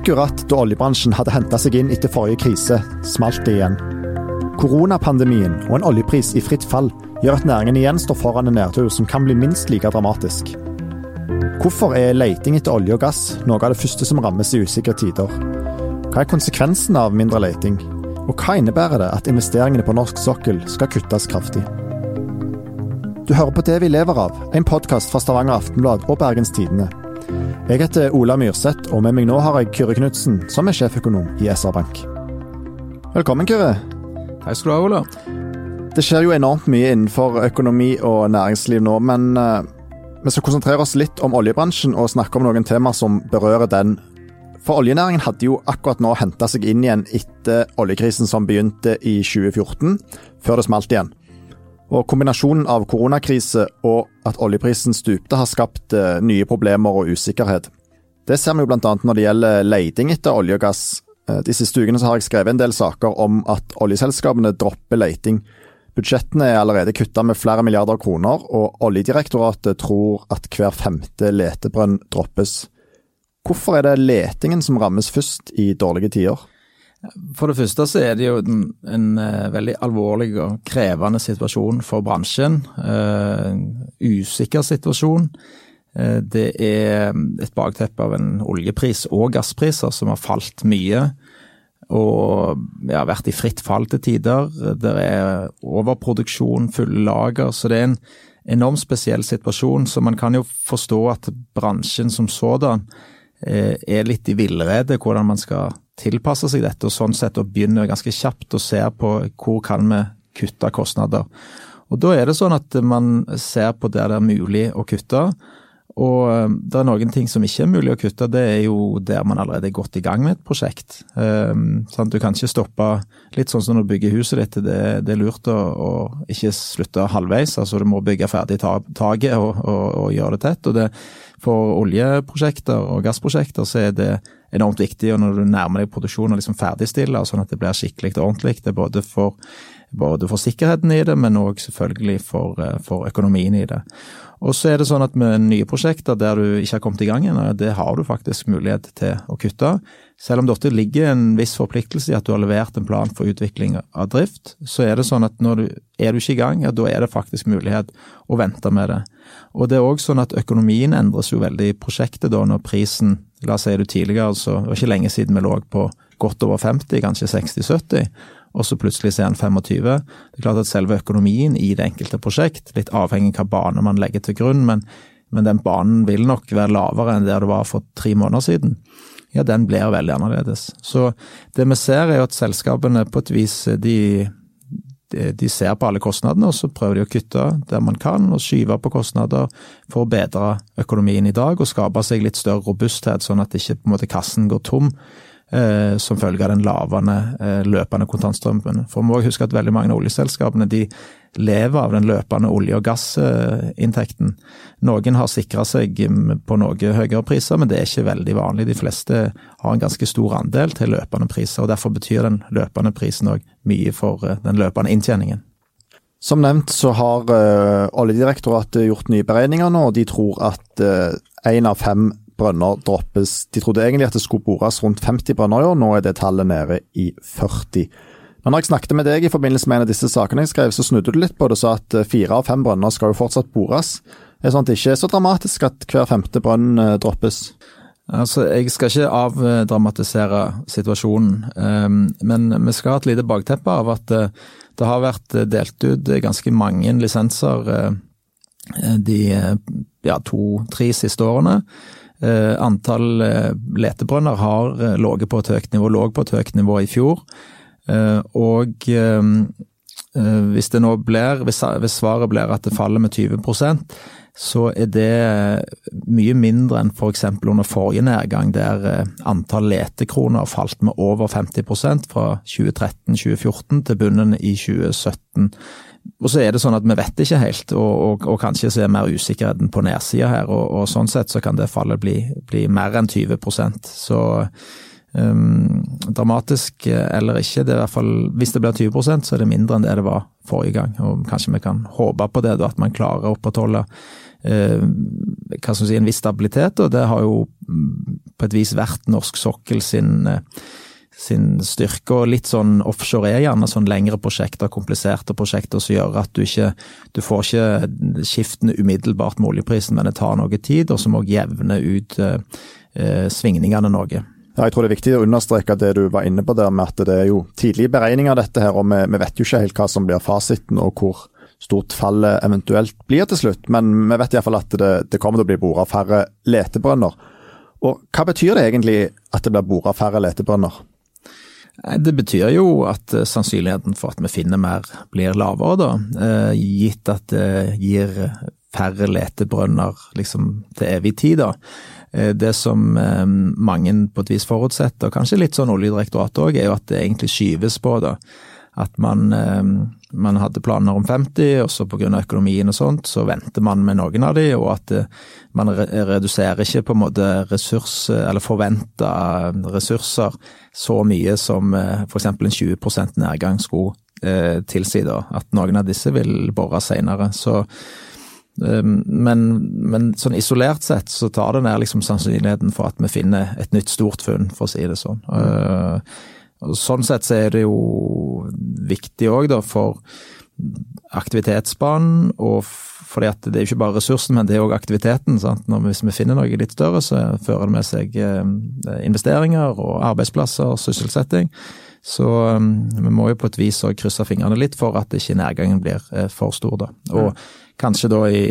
Akkurat da oljebransjen hadde henta seg inn etter forrige krise, smalt det igjen. Koronapandemien og en oljepris i fritt fall gjør at næringen igjen står foran en nedtur som kan bli minst like dramatisk. Hvorfor er leiting etter olje og gass noe av det første som rammes i usikre tider? Hva er konsekvensen av mindre leiting? Og hva innebærer det at investeringene på norsk sokkel skal kuttes kraftig? Du hører på Det vi lever av, en podkast fra Stavanger Aftenblad og Bergens Tidende. Jeg heter Ola Myrseth, og med meg nå har jeg Kyrre Knutsen, som er sjeføkonom i SR-Bank. Velkommen, Kyrre. Hei skal du ha, Ola. Det skjer jo enormt mye innenfor økonomi og næringsliv nå, men uh, vi skal konsentrere oss litt om oljebransjen og snakke om noen temaer som berører den. For oljenæringen hadde jo akkurat nå henta seg inn igjen etter oljekrisen som begynte i 2014, før det smalt igjen. Og Kombinasjonen av koronakrise og at oljeprisen stupte, har skapt uh, nye problemer og usikkerhet. Det ser vi jo bl.a. når det gjelder leiting etter olje og gass. Uh, de siste ukene har jeg skrevet en del saker om at oljeselskapene dropper leiting. Budsjettene er allerede kutta med flere milliarder kroner, og Oljedirektoratet tror at hver femte letebrønn droppes. Hvorfor er det letingen som rammes først i dårlige tider? For det første så er det jo en, en uh, veldig alvorlig og krevende situasjon for bransjen. Uh, usikker situasjon. Uh, det er et bakteppe av en oljepris og gasspriser som har falt mye. Og vi har vært i fritt fall til tider. Det er overproduksjon, fulle lager. Så det er en enormt spesiell situasjon. Så man kan jo forstå at bransjen som sådan er litt i villrede hvordan man skal tilpasse seg dette, og sånn sett og begynner ganske kjapt og se på hvor kan vi kutte kostnader. Og Da er det sånn at man ser på der det er mulig å kutte. Og eh, det er noen ting som ikke er mulig å kutte, det er jo der man allerede er godt i gang med et prosjekt. Sånn du kan ikke stoppe Litt sånn som når du bygger huset ditt, det er lurt å, å, ikke slutte halvveis. altså Du må bygge ferdig taket og, og, og, gjøre det tett. og det, For oljeprosjekter og gassprosjekter så er det enormt viktig. og Når du nærmer deg produksjon og liksom ferdigstiller, sånn at det blir skikkelig og ordentlig. Det er både for, både for sikkerheten i det, men òg selvfølgelig for, eh, for, økonomien i det. Og så er det sånn at med nye prosjekter der du ikke har kommet i gang ennå, det har du faktisk mulighet til å kutte. Selv om det ofte ligger en viss forpliktelse i at du har levert en plan for utvikling av drift, så er det sånn at når du er du ikke i gang, ja da er det faktisk mulighet å vente med det. Og det er òg sånn at økonomien endres jo veldig i prosjektet da når prisen La oss si du tidligere, altså, det var ikke lenge siden vi lå på godt over 50, kanskje 60-70, og så plutselig ser er den 25. Det er klart at selve økonomien i det enkelte prosjekt, litt avhengig av hva bane man legger til grunn, men, men den banen vil nok være lavere enn der det var for tre måneder siden ja, den blir veldig annerledes. Så det vi ser er jo at selskapene på et vis de, de, ser på alle kostnadene, og så prøver de å kutte der man kan, og skyve på kostnader for å bedre økonomien i dag og skape seg litt større robusthet, sånn at ikke på en måte kassen går tom eh, som følge av den lavende eh, løpende kontantstrømmen. For vi må huske at veldig mange av oljeselskapene de lever av den løpende olje- og gassinntekten. Noen har sikra seg mm, på noe høyere priser, men det er ikke veldig vanlig. De fleste har en ganske stor andel til løpende priser, og derfor betyr den løpende prisen òg mye for eh, den løpende inntjeningen. Som nevnt så har uh, Oljedirektoratet gjort nye beregninger nå, og de tror at én uh, av fem brønner droppes. De trodde egentlig at det skulle bores rundt 50 brønner i år, nå er det tallet nede i 40. Men når jeg snakket med deg i forbindelse med en av disse sakene jeg skrev, så snudde du litt på det og sa at eh, fire av fem brønner skal jo fortsatt bores. Er det sånn at det ikke er så dramatisk at hver femte brønn eh, droppes? Altså, Jeg skal ikke avdramatisere situasjonen, ehm, men vi skal ha et lite bakteppe av at eh, det har vært delt ut ganske mange lisenser de ja, to-tre siste årene. Antall letebrønner har ligget på et høyt nivå, lå på et høyt nivå i fjor. Eh, og eh, eh, hvis det nå blir, hvis, svaret blir at det faller med 20 så er det mye mindre enn f.eks. For under forrige nedgang, der antall letekroner falt med over 50% fra 2013-2014 til bunnen i 2017. Og så er det sånn at vi vet ikke helt, og, og, og kanskje så er mer usikkerheten på nedsida her. Og, og, sånn sett så kan det fallet bli, bli mer enn 20% Så Um, dramatisk eller ikke, det er i hvert fall, hvis det blir 20% så er det mindre enn det det var forrige gang. og Kanskje vi kan håpe på det, at man klarer å opprettholde hva skal si, en viss stabilitet. og Det har jo mm, på et vis vært norsk sokkel sin, uh, sin styrke. og Litt sånn offshore er gjerne sånn lengre prosjekter, kompliserte prosjekter som gjør at du ikke du får ikke skiftene umiddelbart med oljeprisen, men det tar noe tid, og som òg jevner ut eh, svingningene noe. Ja, jeg tror det er viktig å understreke det du var inne på der, med at det er jo tidlige beregninger dette her, og vi, vi, vet jo ikke helt hva som blir fasiten og hvor stort fallet eventuelt blir til slutt. Men vi vet iallfall at det, det kommer til å bli bora færre letebrønner. Og hva betyr det egentlig at det blir bora færre letebrønner? Det betyr jo at eh, sannsynligheten for at vi finner mer blir lavere, da. Eh, gitt at det gir færre letebrønner liksom til evig tid, da. Eh, det som eh, mange på et vis forutsetter, og kanskje litt sånn Oljedirektoratet òg, er jo at det egentlig skyves på. da. At man, eh, man hadde planer om 50, og så pga. økonomien og sånt, så venter man med noen av de, og at man reduserer ikke på en måte ressurs, eller forventa ressurser så mye som f.eks. en 20 nedgang skulle tilsi, da. At noen av disse vil bore seinere. Så men, men, sånn isolert sett så tar det ned liksom sannsynligheten for at vi finner et nytt stort funn, for å si det sånn. Mm. Og sånn sett så er det jo viktig òg, da, for aktivitetsbanen, og fordi at det er jo ikke bare ressursen, men det er òg aktiviteten. sant? Når, hvis vi finner noe litt større, så fører det med seg eh, investeringer og arbeidsplasser, sysselsetting. Så um, vi må jo på et vis òg krysse fingrene litt for at ikke nedgangen blir eh, for stor, da. Og kanskje da i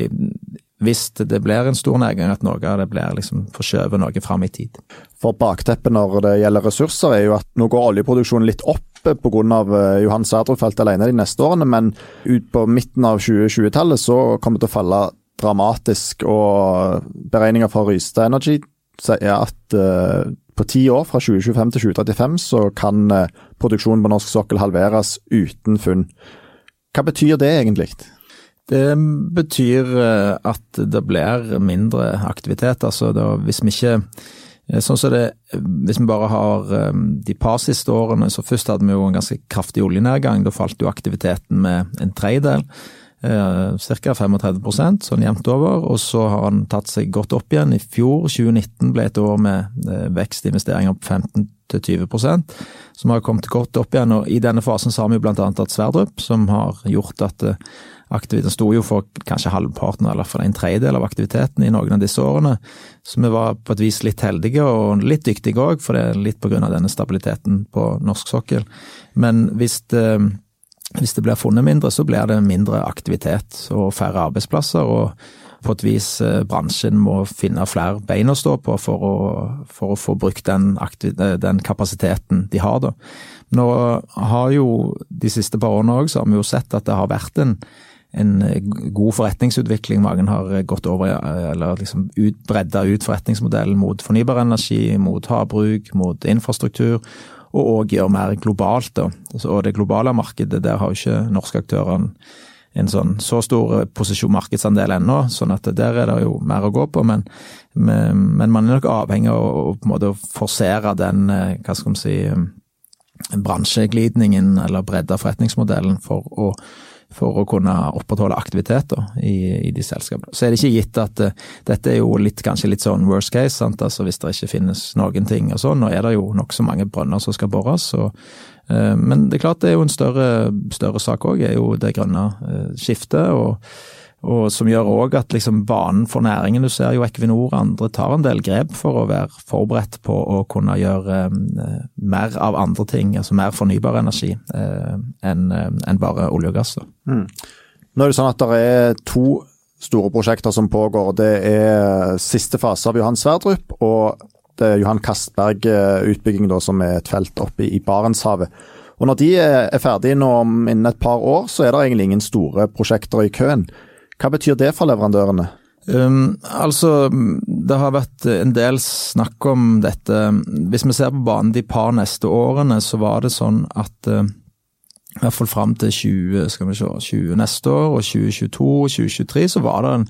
hvis det blir en stor nedgang, at noe av det blir liksom forskjøvet noe fram i tid. For bakteppet når det gjelder ressurser, er jo at nå går oljeproduksjonen litt opp pga. Eh, Johan Sverdrup-feltet alene de neste årene, men ut på midten av 2020-tallet så kommer det til å falle dramatisk. Og beregninger fra Rystad Energy sier at uh, på ti år, fra 2025 til 2035, så kan uh, produksjonen på norsk sokkel halveres uten funn. Hva betyr det egentlig? Det betyr eh, at det blir mindre aktivitet. Altså da, hvis vi ikke eh, Sånn som det, Hvis vi bare har eh, de par siste årene, så først hadde vi jo en ganske kraftig oljenedgang. Da falt jo aktiviteten med en tredjedel. Ca. 35% sånn jevnt over. Og så har han tatt seg godt opp igjen. I fjor, 2019, ble et år med vekstinvesteringer på 15-20% som har kommet godt opp igjen. og I denne fasen så har vi bl.a. hatt Sverdrup, som har gjort at aktiviteten sto jo for kanskje halvparten, eller for en tredjedel av aktiviteten i noen av disse årene. Så vi var på et vis litt heldige, og litt dyktige òg, for det er litt av denne stabiliteten på norsk sokkel. Men hvis det, hvis det blir funnet mindre, så blir det mindre aktivitet og færre arbeidsplasser. og på et vis eh, bransjen må finne flere bein å stå på for å, for å få brukt den, den, kapasiteten de har. da. Nå har jo de siste par årene òg, så har vi jo sett at det har vært en en god forretningsutvikling. Mange har gått over, eller liksom ut, bredda ut forretningsmodellen mot fornybar energi, mot havbruk, mot infrastruktur og òg gjør mer globalt. Da. Og det globale markedet, der har jo ikke norske aktører en sånn så stor posisjon markedsandel ennå, sånn at der er det jo mer å gå på. Men, men, men man er nok avhengig av å på forsere den, eh, hva skal man si, bransjeglidningen eller bredde forretningsmodellen for å for å kunne opprettholde aktivitet i, i, de selskapene. Så er det ikke gitt at uh, dette er jo litt, kanskje litt sånn worst case, sant? altså hvis det ikke finnes noen ting og sånn. Nå er det jo nokså mange brønner som skal bores. Så, uh, men det er klart det er jo en større, større sak òg, er jo det grønne uh, skiftet. og og som gjør òg at liksom banen for næringen Du ser jo Equinor og andre tar en del grep for å være forberedt på å kunne gjøre eh, mer av andre ting, altså mer fornybar energi, eh, enn eh, en bare olje og gass. Mm. Nå er det sånn at det er to store prosjekter som pågår. Det er siste fase av Johan Sverdrup og det er Johan Castberg-utbygging, som er et felt oppe i Barentshavet. Og Når de er ferdige nå innen et par år, så er det egentlig ingen store prosjekter i køen. Hva betyr det for leverandørene? Um, altså, det har vært en del snakk om dette. Hvis vi ser på banen de par neste årene, så var det sånn at uh, i hvert fall fram til 20, skal vi se, 20 neste år og 2022 og 2023, så var det en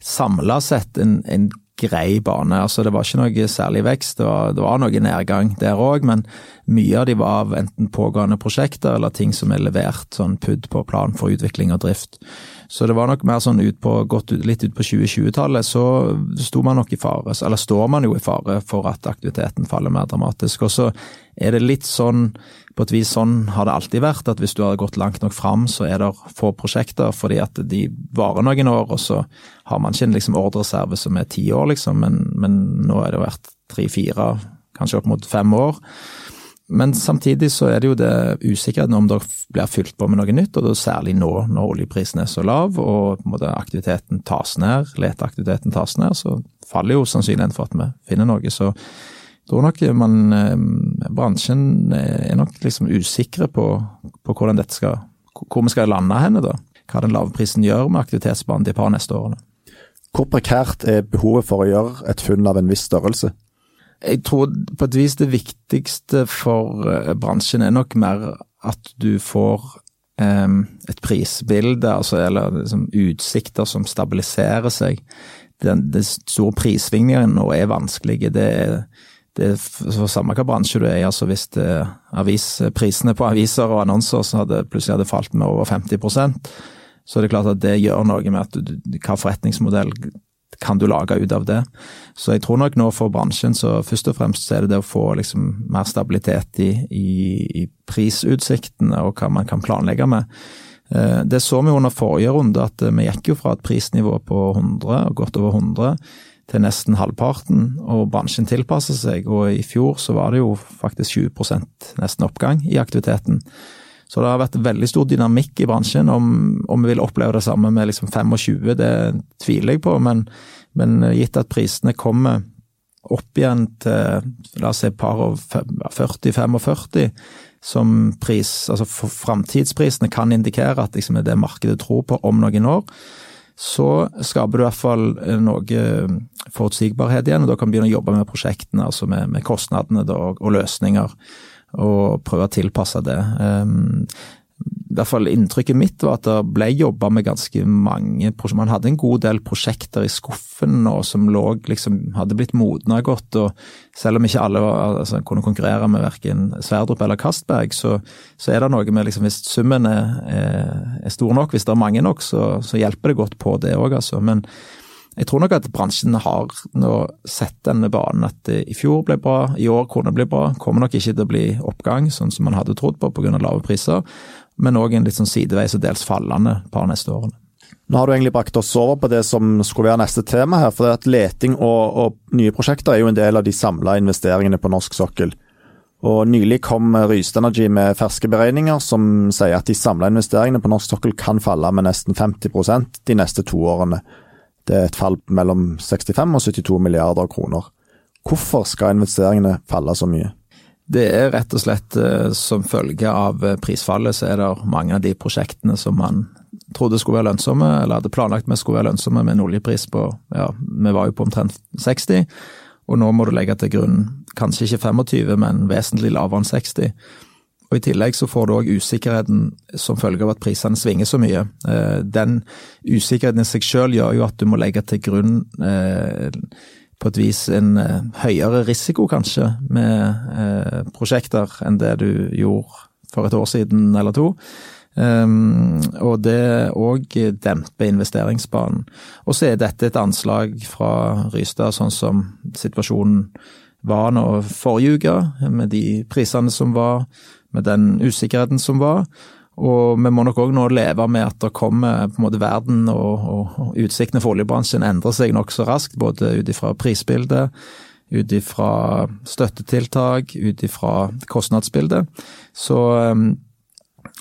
samla sett en, en, grei bane. Altså, det var ikke noe særlig vekst, det var, det var noe nedgang der òg, men mye av de var av enten pågående prosjekter eller ting som er levert sånn PUD på plan for utvikling og drift. Så det var nok mer sånn ut på, godt ut, litt ut på 2020-tallet, så sto man nok i fare, eller står man jo i fare for at aktiviteten faller mer dramatisk. Og så er det litt sånn, på et vis sånn har det alltid vært, at hvis du har gått langt nok fram, så er det få prosjekter, fordi at de varer noen år, og så har man ikke en liksom ordreserve som er ti år, liksom, men, men nå er det vært tre-fire, kanskje opp mot fem år. Men samtidig så er det jo det usikkerheten om det blir fylt på med noe nytt, og da særlig nå når oljeprisen er så lav og aktiviteten tas ned, leteaktiviteten tas ned, så faller jo sannsynligheten for at vi finner noe. Så jeg tror nok man, eh, bransjen er nok liksom usikre på, på hvordan dette skal, hvor vi skal lande henne, da. Hva den lave prisen gjør med aktivitetsbanen de par neste årene. Hvor prekært er behovet for å gjøre et funn av en viss størrelse? Jeg tror på et vis det viktigste for eh, bransjen er nok mer at du får um, et prisbilde, altså, eller liksom, utsikter som stabiliserer seg. Den, den store prissvingningene nå er vanskelige. Det er, det er for samme hva bransje du er i. altså Hvis avis, prisene på aviser og annonser så hadde, plutselig hadde falt med over 50% så er det klart at det gjør noe med at du, hva forretningsmodell kan du lage ut av det. Så jeg tror nok nå for bransjen så først og fremst så er det det å få liksom mer stabilitet i, i, i prisutsiktene og hva man kan planlegge med. Eh, det så vi under forrige runde, at vi gikk jo fra et prisnivå på 100, og godt over 100, til nesten halvparten, og bransjen tilpasser seg. Og i fjor så var det jo faktisk 20% nesten oppgang i aktiviteten. Så det har vært veldig stor dynamikk i bransjen. Om, om vi vil oppleve det samme med liksom 25, det tviler jeg på. Men, men gitt at prisene kommer opp igjen til la oss si par og 40-45, som pris, altså framtidsprisene kan indikere at liksom er det markedet tror på om noen år, så skaper du i hvert fall noe forutsigbarhet igjen, og da kan du begynne å jobbe med prosjektene, altså med, med kostnadene da, og løsninger og prøve å tilpasse det. Um, i hvert fall Inntrykket mitt var at det ble jobba med ganske mange Man hadde en god del prosjekter i skuffen nå som lå, liksom, hadde blitt modna godt. og Selv om ikke alle var, altså, kunne konkurrere med verken Sverdrup eller Kastberg, så, så er det noe med liksom, hvis summen er, er, stor nok, hvis det er mange nok, så, så hjelper det godt på det òg. Altså. Men jeg tror nok at bransjen har nå sett denne banen at det i fjor ble bra, i år kunne det bli bra. Kommer nok ikke til å bli oppgang, sånn som man hadde trodd på pga. lave priser, men òg en litt sånn sideveis og dels fallende par neste årene. Nå har du egentlig brakt oss over på det som skulle være neste tema her. for det at Leting og, og nye prosjekter er jo en del av de samla investeringene på norsk sokkel. Og Nylig kom Ryst Energy med ferske beregninger som sier at de samla investeringene på norsk sokkel kan falle med nesten 50% de neste to årene. Det er et fall mellom 65 og 72 milliarder kroner. Hvorfor skal investeringene falle så mye? Det er rett og slett eh, som følge av eh, prisfallet, så er det mange av de prosjektene som man trodde skulle være lønnsomme, eller hadde planlagt vi skulle være lønnsomme med en oljepris på ja, vi var jo på omtrent 60, og nå må du legge til grunn kanskje ikke 25, men vesentlig lavere enn 60. Og I tillegg så får du òg usikkerheten som følge av at prisene svinger så mye. Eh, den usikkerheten i seg selv gjør jo at du må legge til grunn eh, på et vis en eh, høyere risiko, kanskje, med prosjekter enn det du gjorde for et år siden eller to. Um, og det òg demper investeringsbanen. Og så er dette et anslag fra Rystad, sånn som situasjonen var nå forrige uke, med de prisene som var, med den usikkerheten som var. Og vi må nok òg nå leve med at det kommer på en måte verden og, og, og utsiktene for oljebransjen endrer seg nokså raskt, både ut ifra prisbildet, ut ifra støttetiltak, ut ifra kostnadsbildet. Så um,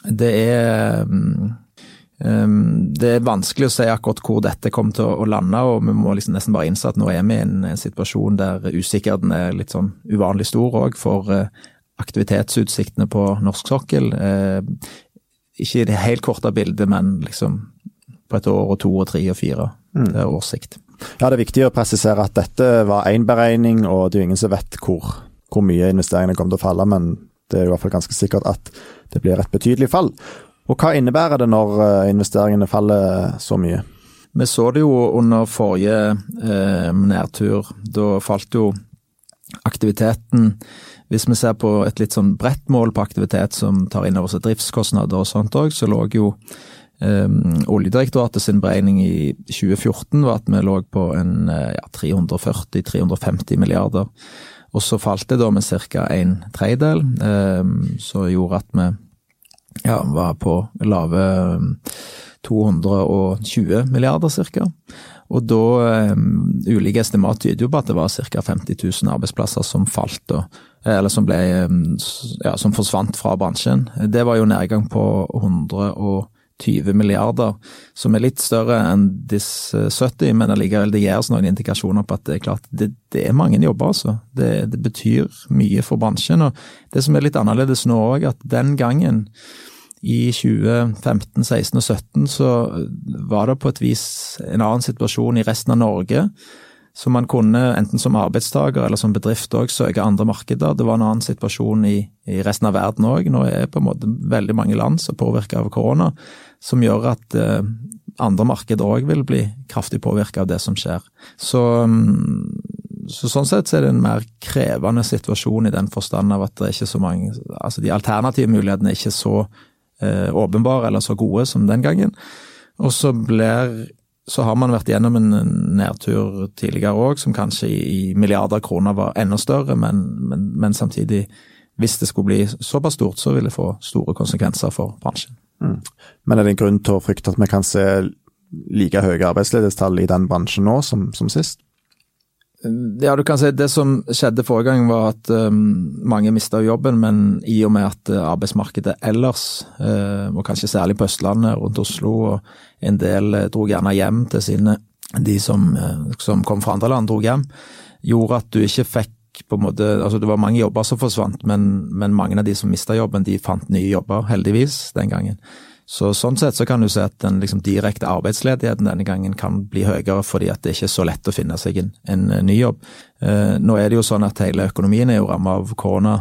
det er um, det er vanskelig å si akkurat hvor dette kommer til å lande, og vi må liksom nesten bare innse at nå er vi i en, situasjon der usikkerheten er litt sånn uvanlig stor òg for uh, aktivitetsutsiktene på norsk sokkel. Uh, ikke i det helt korte bildet, men liksom på et år og to og tre og fire. Mm. Det er årssikt. Ja, Det er viktig å presisere at dette var én beregning, og det er jo ingen som vet hvor, hvor mye investeringene kommer til å falle, men det er i hvert fall ganske sikkert at det blir et betydelig fall. Og Hva innebærer det når eh, investeringene faller så mye? Vi så det jo under forrige eh, nærtur. Da falt jo aktiviteten Hvis vi ser på et litt sånn bredt mål på aktivitet som tar inn over seg driftskostnader og sånt òg, så lå jo Um, Oljedirektoratet sin beregning i 2014 var at vi lå på en eh, ja, 340-350 milliarder. Og så falt det da med ca. en tredjedel, um, som gjorde at vi ja, var på lave 220 milliarder ca. Og da um, Ulike estimat tyder jo på at det var ca. 50 000 arbeidsplasser som falt, da. Eller som ble ja, som forsvant fra bransjen. Det var jo nedgang på 120 milliarder, som er litt større enn disse 70, men allikevel det gir oss noen indikasjoner på at det er klart det, det er mange jobber, altså. Det, det, betyr mye for bransjen. Og det som er litt annerledes nå òg, at den gangen i 2015, 16 og 17 så var det på et vis en annen situasjon i resten av Norge. Så man kunne enten som arbeidstaker eller som bedrift òg søke andre markeder. Det var en annen situasjon i, i resten av verden òg. Nå er på en måte veldig mange land som er påvirka av korona som gjør at eh, andre markeder òg vil bli kraftig påvirka av det som skjer. Så, mm, så, sånn sett så er det en mer krevende situasjon i den forstand av at det er ikke så mange Altså de alternative mulighetene er ikke så eh, åpenbare eller så gode som den gangen. Og så blir så har man vært gjennom en nedtur tidligere òg, som kanskje i milliarder kroner var enda større, men, men, men samtidig, hvis det skulle bli såpass stort, så vil det få store konsekvenser for bransjen. Mm. Men er det en grunn til å frykte at vi kan se like høye arbeidsledighetstall i den bransjen nå som, som sist? Ja, du kan si Det som skjedde forrige gang, var at um, mange mista jobben, men i og med at uh, arbeidsmarkedet ellers, uh, og kanskje særlig på Østlandet, rundt Oslo, og en del uh, dro gjerne hjem til sine De som, som kom fra andre land, dro hjem, gjorde at du ikke fikk på en måte, altså Det var mange jobber som forsvant, men, men mange av de som mista jobben, de fant nye jobber, heldigvis, den gangen. Så Sånn sett så kan du se at den liksom, direkte arbeidsledigheten denne gangen kan bli høyere, fordi at det ikke er så lett å finne seg en, en ny jobb. Eh, nå er det jo sånn at hele økonomien er jo rammet av korona,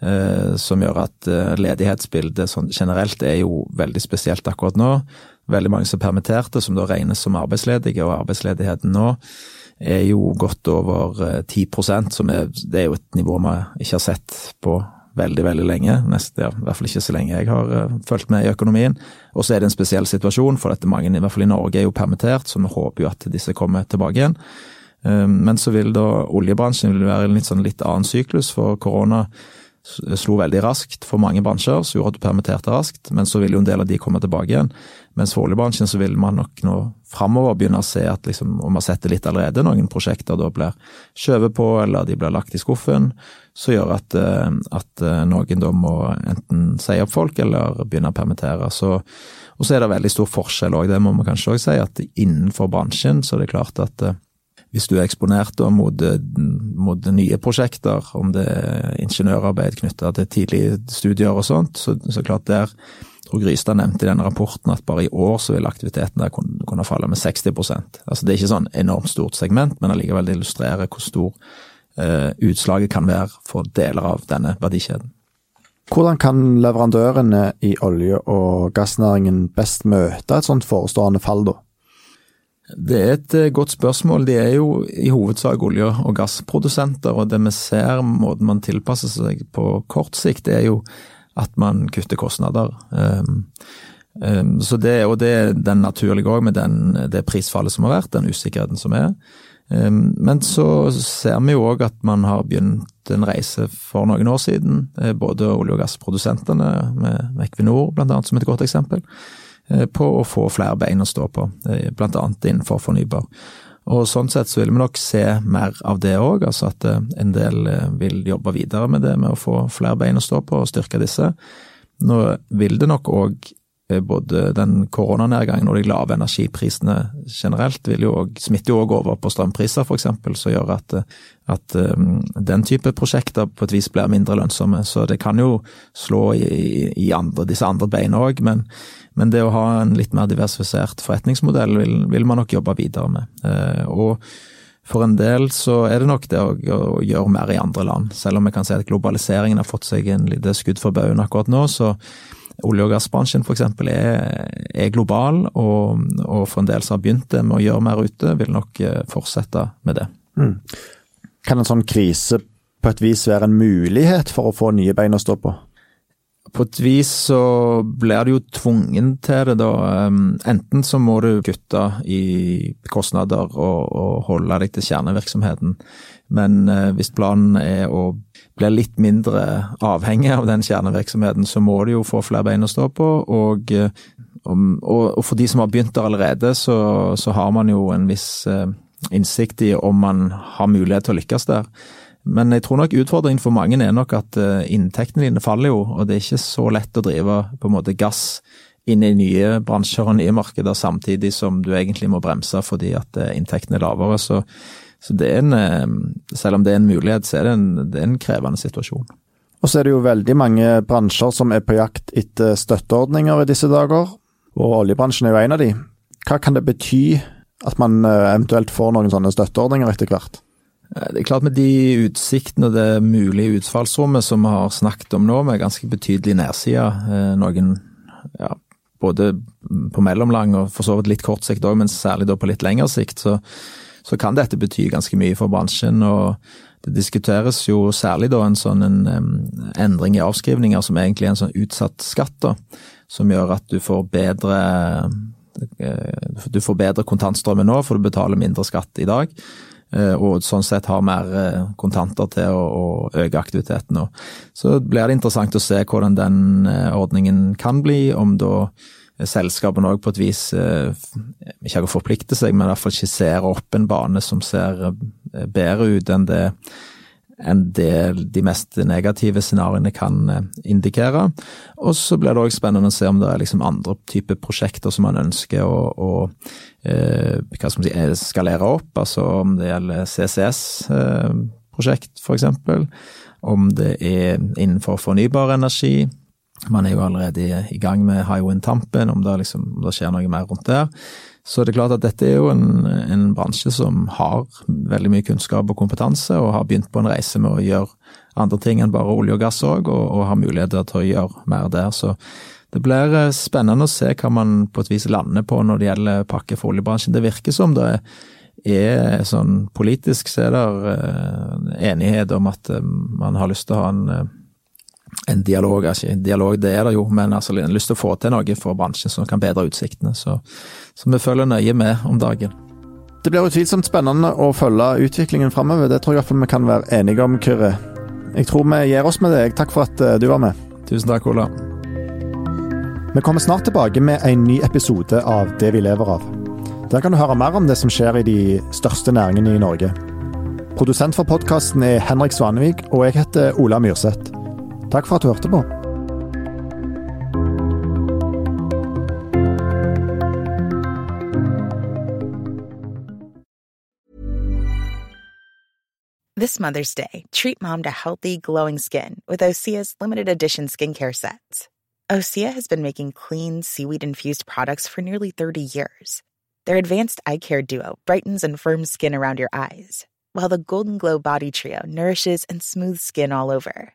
eh, som gjør at eh, ledighetsbildet sånn generelt er jo veldig spesielt akkurat nå. Veldig mange som er permitterte, som da regnes som arbeidsledige, og arbeidsledigheten nå er jo godt over 10 eh, som er, det er jo et nivå vi ikke har sett på veldig, veldig lenge. Nest, ja, I hvert fall ikke så lenge jeg har uh, fulgt med i økonomien. Og så er det en spesiell situasjon, for dette mange, i hvert fall i Norge, er jo permittert, så vi håper jo at disse kommer tilbake igjen. Um, men så vil da oljebransjen vil være en litt, sånn litt annen syklus, for korona slo veldig raskt for mange bransjer, så gjorde at du permitterte raskt, men så vil jo en del av de komme tilbake igjen. Mens for oljebransjen så vil man nok nå framover begynne å se at liksom, og man setter litt allerede, noen prosjekter da blir skjøvet på, eller de blir lagt i skuffen, så gjør at, eh, at eh, noen da må enten si opp folk eller begynne å permittere. Så, og så er det veldig stor forskjell òg, det må man kanskje òg si, at innenfor bransjen så er det klart at eh, hvis du er eksponert mot, mot, nye prosjekter, om det er ingeniørarbeid knytta til tidlige studier og sånt, så, så klart der tror Grystad nevnte i denne rapporten at bare i år så vil aktiviteten der kunne, kunne falle med 60% Altså Det er ikke sånn enormt stort segment, men allikevel det illustrerer hvor stor eh, utslaget kan være for deler av denne verdikjeden. Hvordan kan leverandørene i olje- og gassnæringen best møte et sånt forestående fall, da? Det er et eh, godt spørsmål. De er jo i hovedsak olje- og gassprodusenter, og det vi ser, måten man tilpasser seg på kort sikt, er jo at man kutter kostnader. Um, um, så det, og det er den naturlige òg, med den, det prisfallet som har vært, den usikkerheten som er. Um, men så ser vi jo òg at man har begynt en reise for noen år siden, eh, både olje- og gassprodusentene, med Equinor bl.a. som et godt eksempel på å få flere bein å stå på, blant bl.a. innenfor fornybar. Og Sånn sett så vil vi nok se mer av det òg, altså at eh, en del vil jobbe videre med det med å få flere bein å stå på og styrke disse. Nå vil det nok òg både den koronanedgangen og de lave energiprisene generelt vil jo også, smitter jo òg over på strømpriser f.eks., som gjør at, at um, den type prosjekter på et vis blir mindre lønnsomme. Så det kan jo slå i, i andre, disse andre beina òg, men men det å ha en litt mer diversifisert forretningsmodell vil, vil man nok jobbe videre med. Eh, og for en del så er det nok det å, å, gjøre mer i andre land. Selv om vi kan si at globaliseringen har fått seg en lite skudd for baugen akkurat nå, så olje- og gassbransjen f.eks. Er, er global, og, og, for en del som har begynt det med å gjøre mer ute, vil nok eh, fortsette med det. Mm. Kan en sånn krise på et vis være en mulighet for å få nye bein å stå på? på et vis så blir du jo tvungen til det, da. Enten så må du kutte i kostnader og, og holde deg til kjernevirksomheten. Men eh, hvis planen er å bli litt mindre avhengig av den kjernevirksomheten, så må du jo få flere bein å stå på. Og, eh, og, og for de som har begynt der allerede, så, så har man jo en viss eh, innsikt i om man har mulighet til å lykkes der. Men jeg tror nok utfordringen for mange er nok at eh, inntektene dine faller jo, og det er ikke så lett å drive på en måte gass inn i nye bransjer og nye markeder samtidig som du egentlig må bremse fordi at inntektene er lavere. Så, så det er en, eh, selv om det er en mulighet, så er det en, det er en krevende situasjon. Og så er det jo veldig mange bransjer som er på jakt etter støtteordninger i disse dager, og oljebransjen er jo en av de. Hva kan det bety at man eventuelt får noen sånne støtteordninger etter hvert? Eh, det er klart Med de utsiktene og det mulige utfallsrommet som vi har snakket om nå, med ganske betydelig nedside, eh, noen ja, både på mellomlang og for så vidt litt kort sikt òg, men særlig da på litt lengre sikt, så, så, kan dette bety ganske mye for bransjen. og Det diskuteres jo særlig da en sånn en, um, endring i avskrivninger som egentlig er en sånn utsatt skatt, da, som gjør at du får bedre eh, du får bedre kontantstrømmen nå, for du betaler mindre skatt i dag. Eh, og sånn sett har mer eh, kontanter til å, øke aktiviteten. Så blir det interessant å se hvordan den ordningen kan bli, om da selskapene òg på et vis ikke har forplikte seg, men i hvert fall skisserer opp en bane som ser bedre ut enn det enn det de mest negative scenarioene kan eh, indikere. Og så blir det òg spennende å se om det er liksom andre typer prosjekter som man ønsker å, å eh, si, skalere opp, altså om det gjelder CCS-prosjekt eh, f.eks., om det er innenfor fornybar energi. Man er jo allerede i gang med Hywind Tampen, om det, liksom, om det skjer noe mer rundt der. Så det er klart at dette er jo en, en, bransje som har veldig mye kunnskap og kompetanse, og har begynt på en reise med å gjøre andre ting enn bare olje og gass òg, og, og, har muligheter til å gjøre mer der. Så det blir eh, spennende å se hva man på et vis lander på når det gjelder pakke for oljebransjen. Det virker som det er sånn politisk så er det uh, enighet om at uh, man har lyst til å ha en en dialog, ikke dialog, det er det jo, men altså, en lyst til å få til noe for bransjen som kan bedre utsiktene. Så, så vi følger nøye med om dagen. Det blir utvilsomt spennende å følge utviklingen framover. Det tror jeg iallfall vi kan være enige om, Kyrre. Jeg tror vi gir oss med det. Takk for at eh, du var med. Tusen takk, Ola. Vi kommer snart tilbake med en ny episode av Det vi lever av. Der kan du høre mer om det som skjer i de største næringene i Norge. Produsent for podkasten er Henrik Svanevik, og jeg heter Ola Myrseth. Takk for at du hørte på. This Mother's Day, treat mom to healthy, glowing skin with Osea's limited edition skincare sets. Osea has been making clean, seaweed infused products for nearly 30 years. Their advanced eye care duo brightens and firms skin around your eyes, while the Golden Glow Body Trio nourishes and smooths skin all over.